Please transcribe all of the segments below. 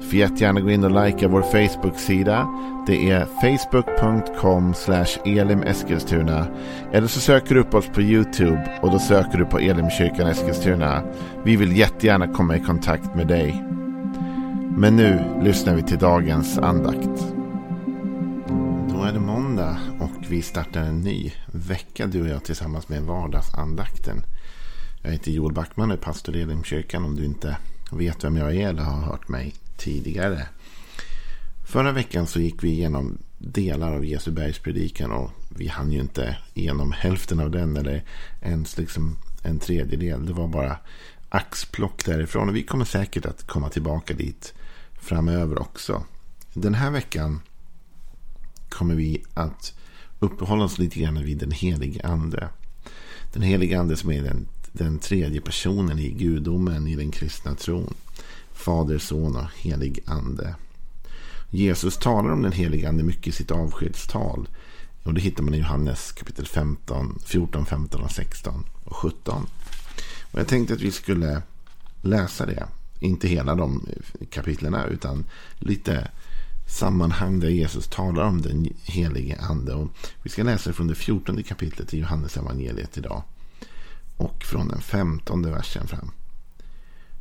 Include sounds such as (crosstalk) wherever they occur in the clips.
Du får jättegärna gå in och likea vår Facebook-sida. Det är facebook.com elimeskilstuna. Eller så söker du upp oss på YouTube och då söker du på Elimkyrkan Eskilstuna. Vi vill jättegärna komma i kontakt med dig. Men nu lyssnar vi till dagens andakt. Då är det måndag och vi startar en ny vecka du och jag tillsammans med vardagsandakten. Jag heter Joel Backman och är pastor i Elimkyrkan om du inte vet vem jag är eller har hört mig tidigare. Förra veckan så gick vi igenom delar av Jesu bergspredikan och vi hann ju inte igenom hälften av den eller ens liksom en tredjedel. Det var bara axplock därifrån och vi kommer säkert att komma tillbaka dit framöver också. Den här veckan kommer vi att uppehålla oss lite grann vid den helige ande. Den helige ande som är den, den tredje personen i gudomen i den kristna tron. Fader, son och helig ande. Jesus talar om den helige ande mycket i sitt avskedstal. Och det hittar man i Johannes kapitel 15, 14, 15, och 16 och 17. Och jag tänkte att vi skulle läsa det. Inte hela de kapitlen utan lite sammanhang där Jesus talar om den helige ande. Och vi ska läsa från det 14 kapitlet i Johannes evangeliet idag. Och från den 15 versen fram.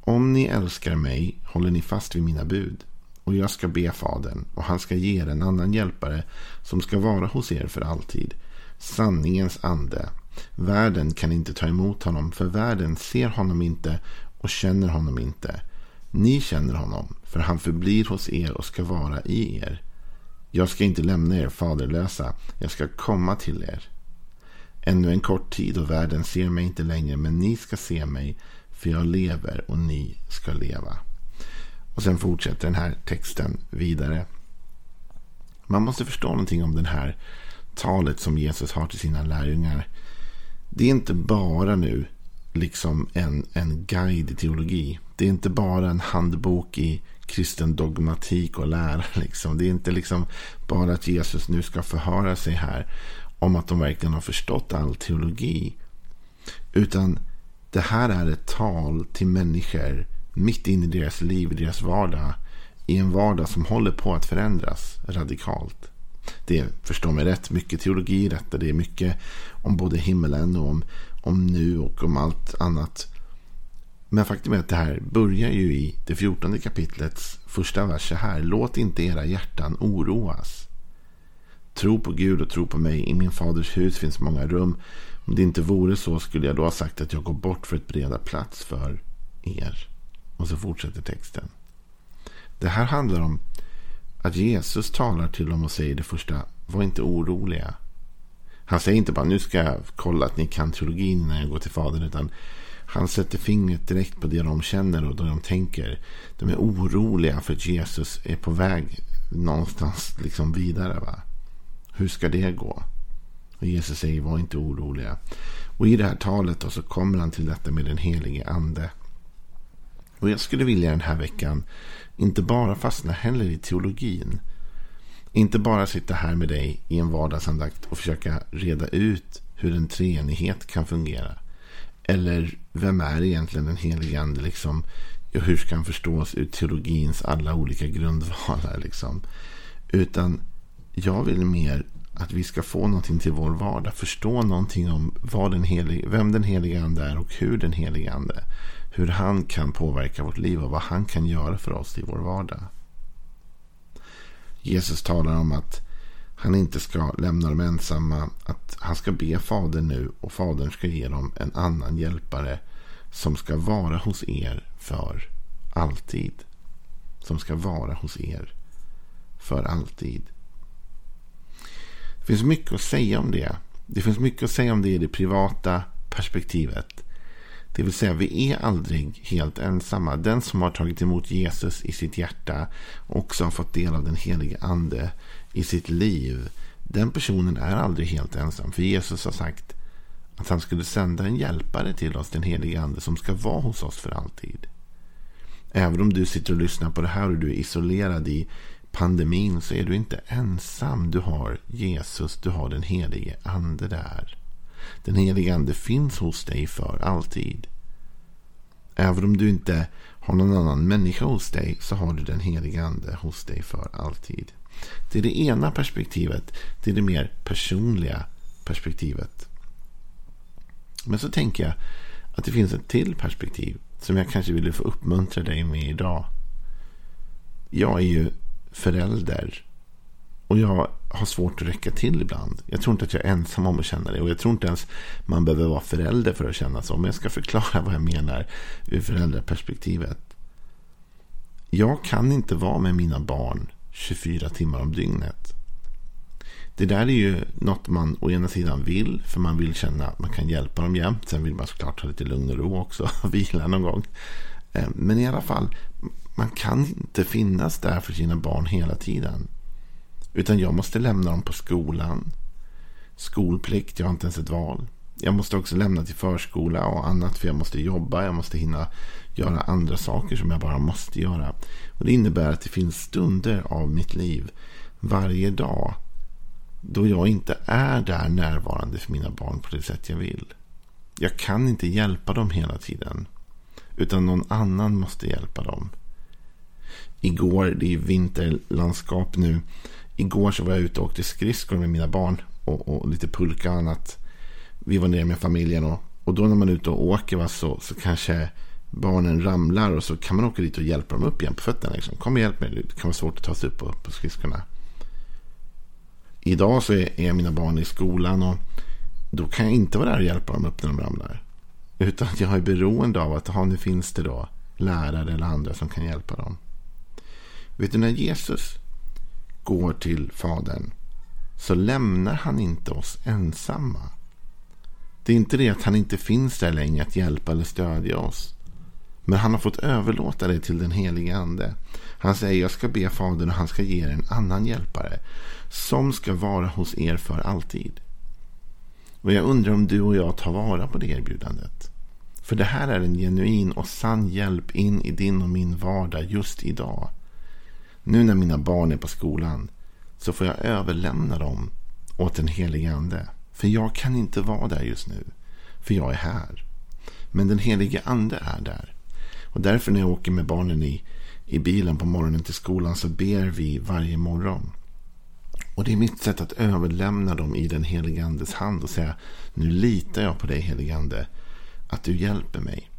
Om ni älskar mig håller ni fast vid mina bud. Och jag ska be Fadern och han ska ge er en annan hjälpare som ska vara hos er för alltid. Sanningens ande. Världen kan inte ta emot honom för världen ser honom inte och känner honom inte. Ni känner honom för han förblir hos er och ska vara i er. Jag ska inte lämna er faderlösa. Jag ska komma till er. Ännu en kort tid och världen ser mig inte längre men ni ska se mig för jag lever och ni ska leva. Och sen fortsätter den här texten vidare. Man måste förstå någonting om det här talet som Jesus har till sina lärjungar. Det är inte bara nu liksom en, en guide i teologi. Det är inte bara en handbok i kristen dogmatik och lära. (laughs) Liksom. Det är inte liksom bara att Jesus nu ska förhöra sig här om att de verkligen har förstått all teologi. Utan det här är ett tal till människor mitt in i deras liv, i deras vardag. I en vardag som håller på att förändras radikalt. Det är, förstå mig rätt, mycket teologi i detta. Det är mycket om både himmelen och om, om nu och om allt annat. Men faktum är att det här börjar ju i det fjortonde kapitlets första vers så här. Låt inte era hjärtan oroas. Tro på Gud och tro på mig. I min faders hus finns många rum. Om det inte vore så skulle jag då ha sagt att jag går bort för att bereda plats för er. Och så fortsätter texten. Det här handlar om att Jesus talar till dem och säger det första. Var inte oroliga. Han säger inte bara nu ska jag kolla att ni kan teologin när jag går till Fadern. Utan han sätter fingret direkt på det de känner och det de tänker. De är oroliga för att Jesus är på väg någonstans liksom vidare. Va? Hur ska det gå? Och Jesus säger var inte oroliga. Och i det här talet då så kommer han till detta med den helige ande. Och jag skulle vilja den här veckan inte bara fastna heller i teologin. Inte bara sitta här med dig i en vardagsandakt och försöka reda ut hur en treenighet kan fungera. Eller vem är egentligen den helige ande? Liksom, hur ska han förstås ur teologins alla olika grundvalar? Liksom? Utan jag vill mer att vi ska få någonting till vår vardag. Förstå någonting om vad den helige, vem den helige ande är och hur den helige ande hur han kan påverka vårt liv och vad han kan göra för oss i vår vardag. Jesus talar om att han inte ska lämna dem ensamma. Att han ska be Fadern nu och Fadern ska ge dem en annan hjälpare som ska vara hos er för alltid. Som ska vara hos er för alltid. Det finns mycket att säga om det. Det finns mycket att säga om det i det privata perspektivet. Det vill säga, vi är aldrig helt ensamma. Den som har tagit emot Jesus i sitt hjärta och också har fått del av den helige ande i sitt liv. Den personen är aldrig helt ensam. För Jesus har sagt att han skulle sända en hjälpare till oss, den helige ande, som ska vara hos oss för alltid. Även om du sitter och lyssnar på det här och du är isolerad i pandemin så är du inte ensam. Du har Jesus, du har den helige ande där. Den helige ande finns hos dig för alltid. Även om du inte har någon annan människa hos dig så har du den helige ande hos dig för alltid. Det är det ena perspektivet. Det är det mer personliga perspektivet. Men så tänker jag att det finns ett till perspektiv som jag kanske ville få uppmuntra dig med idag. Jag är ju förälder. Och jag har svårt att räcka till ibland. Jag tror inte att jag är ensam om att känna det. Och jag tror inte ens man behöver vara förälder för att känna så. Men jag ska förklara vad jag menar ur föräldraperspektivet. Jag kan inte vara med mina barn 24 timmar om dygnet. Det där är ju något man å ena sidan vill. För man vill känna att man kan hjälpa dem jämt. Sen vill man såklart ha lite lugn och ro också. Och (laughs) vila någon gång. Eh, men i alla fall. Man kan inte finnas där för sina barn hela tiden. Utan jag måste lämna dem på skolan. Skolplikt, jag har inte ens ett val. Jag måste också lämna till förskola och annat för jag måste jobba. Jag måste hinna göra andra saker som jag bara måste göra. Och Det innebär att det finns stunder av mitt liv varje dag då jag inte är där närvarande för mina barn på det sätt jag vill. Jag kan inte hjälpa dem hela tiden. Utan någon annan måste hjälpa dem. Igår, det är vinterlandskap nu. Igår så var jag ute och åkte skridskor med mina barn. Och, och lite pulka och annat. Vi var nere med familjen. Och, och då när man är ute och åker va, så, så kanske barnen ramlar. Och så kan man åka dit och hjälpa dem upp igen på fötterna. Liksom. Kom och hjälp mig. Det kan vara svårt att ta sig upp på, på skridskorna. Idag så är, är mina barn i skolan. och Då kan jag inte vara där och hjälpa dem upp när de ramlar. Utan att jag är beroende av att ha, nu finns det då lärare eller andra som kan hjälpa dem. Vet du, när Jesus går till Fadern så lämnar han inte oss ensamma. Det är inte det att han inte finns där längre att hjälpa eller stödja oss. Men han har fått överlåta det till den helige ande. Han säger jag ska be Fadern och han ska ge er en annan hjälpare. Som ska vara hos er för alltid. Och jag undrar om du och jag tar vara på det erbjudandet. För det här är en genuin och sann hjälp in i din och min vardag just idag. Nu när mina barn är på skolan så får jag överlämna dem åt den helige ande. För jag kan inte vara där just nu. För jag är här. Men den helige ande är där. Och därför när jag åker med barnen i, i bilen på morgonen till skolan så ber vi varje morgon. Och det är mitt sätt att överlämna dem i den helige andes hand och säga nu litar jag på dig helige ande att du hjälper mig.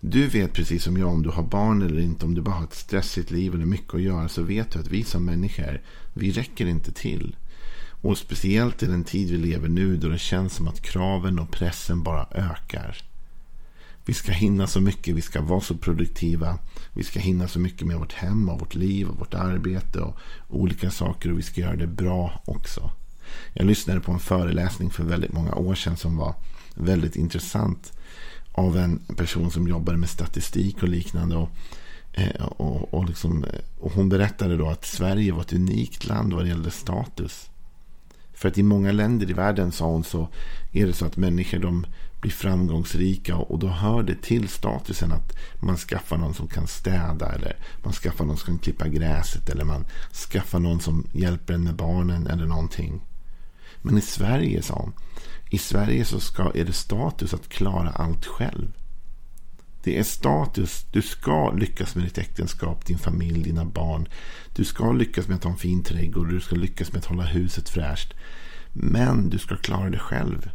Du vet precis som jag om du har barn eller inte, om du bara har ett stressigt liv eller mycket att göra så vet du att vi som människor, vi räcker inte till. Och speciellt i den tid vi lever nu då det känns som att kraven och pressen bara ökar. Vi ska hinna så mycket, vi ska vara så produktiva. Vi ska hinna så mycket med vårt hem och vårt liv och vårt arbete och olika saker och vi ska göra det bra också. Jag lyssnade på en föreläsning för väldigt många år sedan som var väldigt intressant av en person som jobbade med statistik och liknande. Och, eh, och, och, liksom, eh, och hon berättade då att Sverige var ett unikt land vad det gällde status. För att i många länder i världen, sa hon, så är det så att människor de blir framgångsrika och då hör det till statusen att man skaffar någon som kan städa eller man skaffar någon som kan klippa gräset eller man skaffar någon som hjälper en med barnen eller någonting. Men i Sverige, sa hon, i Sverige så ska, är det status att klara allt själv. Det är status. Du ska lyckas med ditt äktenskap, din familj, dina barn. Du ska lyckas med att ha en fin trädgård. Du ska lyckas med att hålla huset fräscht. Men du ska klara det själv.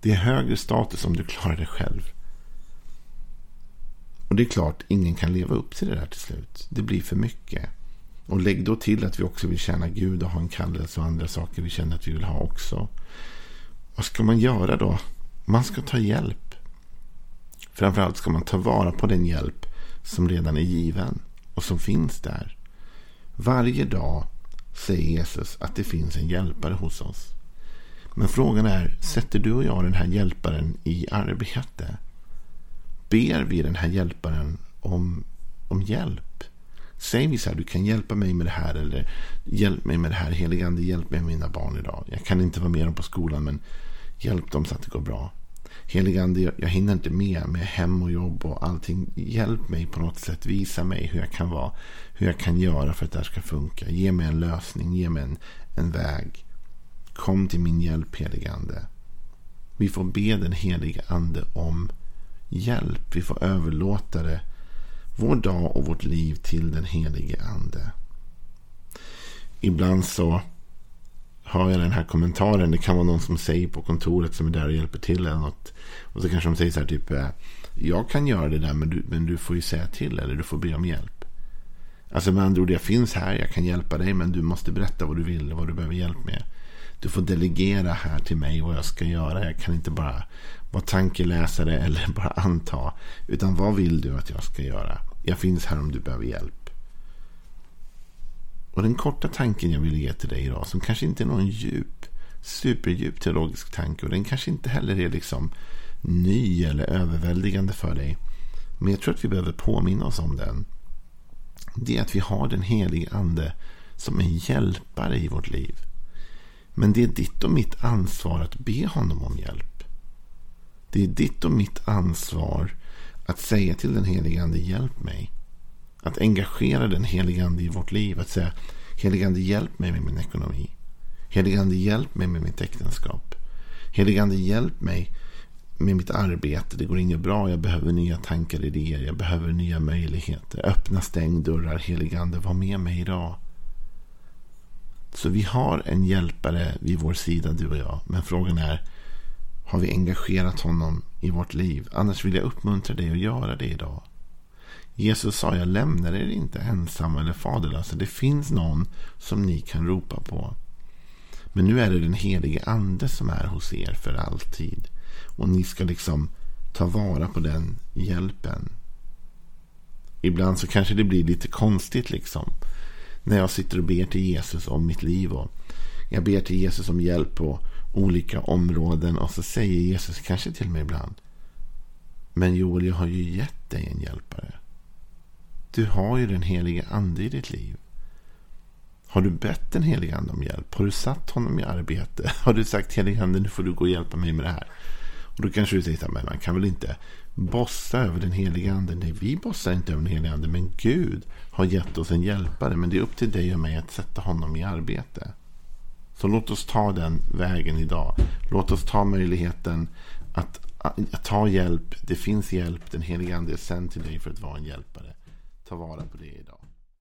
Det är högre status om du klarar det själv. Och det är klart, ingen kan leva upp till det där till slut. Det blir för mycket. Och lägg då till att vi också vill tjäna Gud och ha en kallelse och andra saker vi känner att vi vill ha också. Vad ska man göra då? Man ska ta hjälp. Framförallt ska man ta vara på den hjälp som redan är given och som finns där. Varje dag säger Jesus att det finns en hjälpare hos oss. Men frågan är, sätter du och jag den här hjälparen i arbete? Ber vi den här hjälparen om, om hjälp? Säg vi så här, du kan hjälpa mig med det här eller hjälp mig med det här, heligande, hjälp mig med mina barn idag. Jag kan inte vara med dem på skolan men hjälp dem så att det går bra. Heligande, jag, jag hinner inte med med hem och jobb och allting. Hjälp mig på något sätt. Visa mig hur jag kan vara. Hur jag kan göra för att det här ska funka. Ge mig en lösning. Ge mig en, en väg. Kom till min hjälp heligande. Vi får be den heliga ande om hjälp. Vi får överlåta det, vår dag och vårt liv till den helige ande. Ibland så hör jag den här kommentaren. Det kan vara någon som säger på kontoret som är där och hjälper till eller något. Och så kanske de säger så här typ. Eh, jag kan göra det där men du, men du får ju säga till eller du får be om hjälp. Alltså med andra ord, jag finns här, jag kan hjälpa dig men du måste berätta vad du vill och vad du behöver hjälp med. Du får delegera här till mig vad jag ska göra. Jag kan inte bara vara tankeläsare eller bara anta. Utan vad vill du att jag ska göra? Jag finns här om du behöver hjälp. Och den korta tanken jag vill ge till dig idag, som kanske inte är någon djup, superdjup teologisk tanke. Och den kanske inte heller är liksom ny eller överväldigande för dig. Men jag tror att vi behöver påminna oss om den. Det är att vi har den helige ande som en hjälpare i vårt liv. Men det är ditt och mitt ansvar att be honom om hjälp. Det är ditt och mitt ansvar att säga till den helige Ande, hjälp mig. Att engagera den helige Ande i vårt liv. Att säga, helige Ande, hjälp mig med min ekonomi. Helige Ande, hjälp mig med mitt äktenskap. Helige Ande, hjälp mig med mitt arbete. Det går inget bra. Jag behöver nya tankar, idéer. Jag behöver nya möjligheter. Öppna stängdörrar. Helige Ande, var med mig idag. Så vi har en hjälpare vid vår sida, du och jag. Men frågan är, har vi engagerat honom i vårt liv? Annars vill jag uppmuntra dig att göra det idag. Jesus sa, jag lämnar er inte ensamma eller faderlösa. Det finns någon som ni kan ropa på. Men nu är det den helige ande som är hos er för alltid. Och ni ska liksom ta vara på den hjälpen. Ibland så kanske det blir lite konstigt liksom när jag sitter och ber till Jesus om mitt liv. Och jag ber till Jesus om hjälp och olika områden. Och så säger Jesus kanske till mig ibland. Men Joel, jag har ju gett dig en hjälpare. Du har ju den heliga ande i ditt liv. Har du bett den heliga ande om hjälp? Har du satt honom i arbete? (laughs) Har du sagt heliga ande, nu får du gå och hjälpa mig med det här? Och då kanske du säger, men man kan väl inte bossa över den heliga ande. Nej, vi bossar inte över den heliga ande. Men Gud har gett oss en hjälpare. Men det är upp till dig och mig att sätta honom i arbete. Så låt oss ta den vägen idag. Låt oss ta möjligheten att, att ta hjälp. Det finns hjälp. Den heliga ande är sänd till dig för att vara en hjälpare. Ta vara på det idag.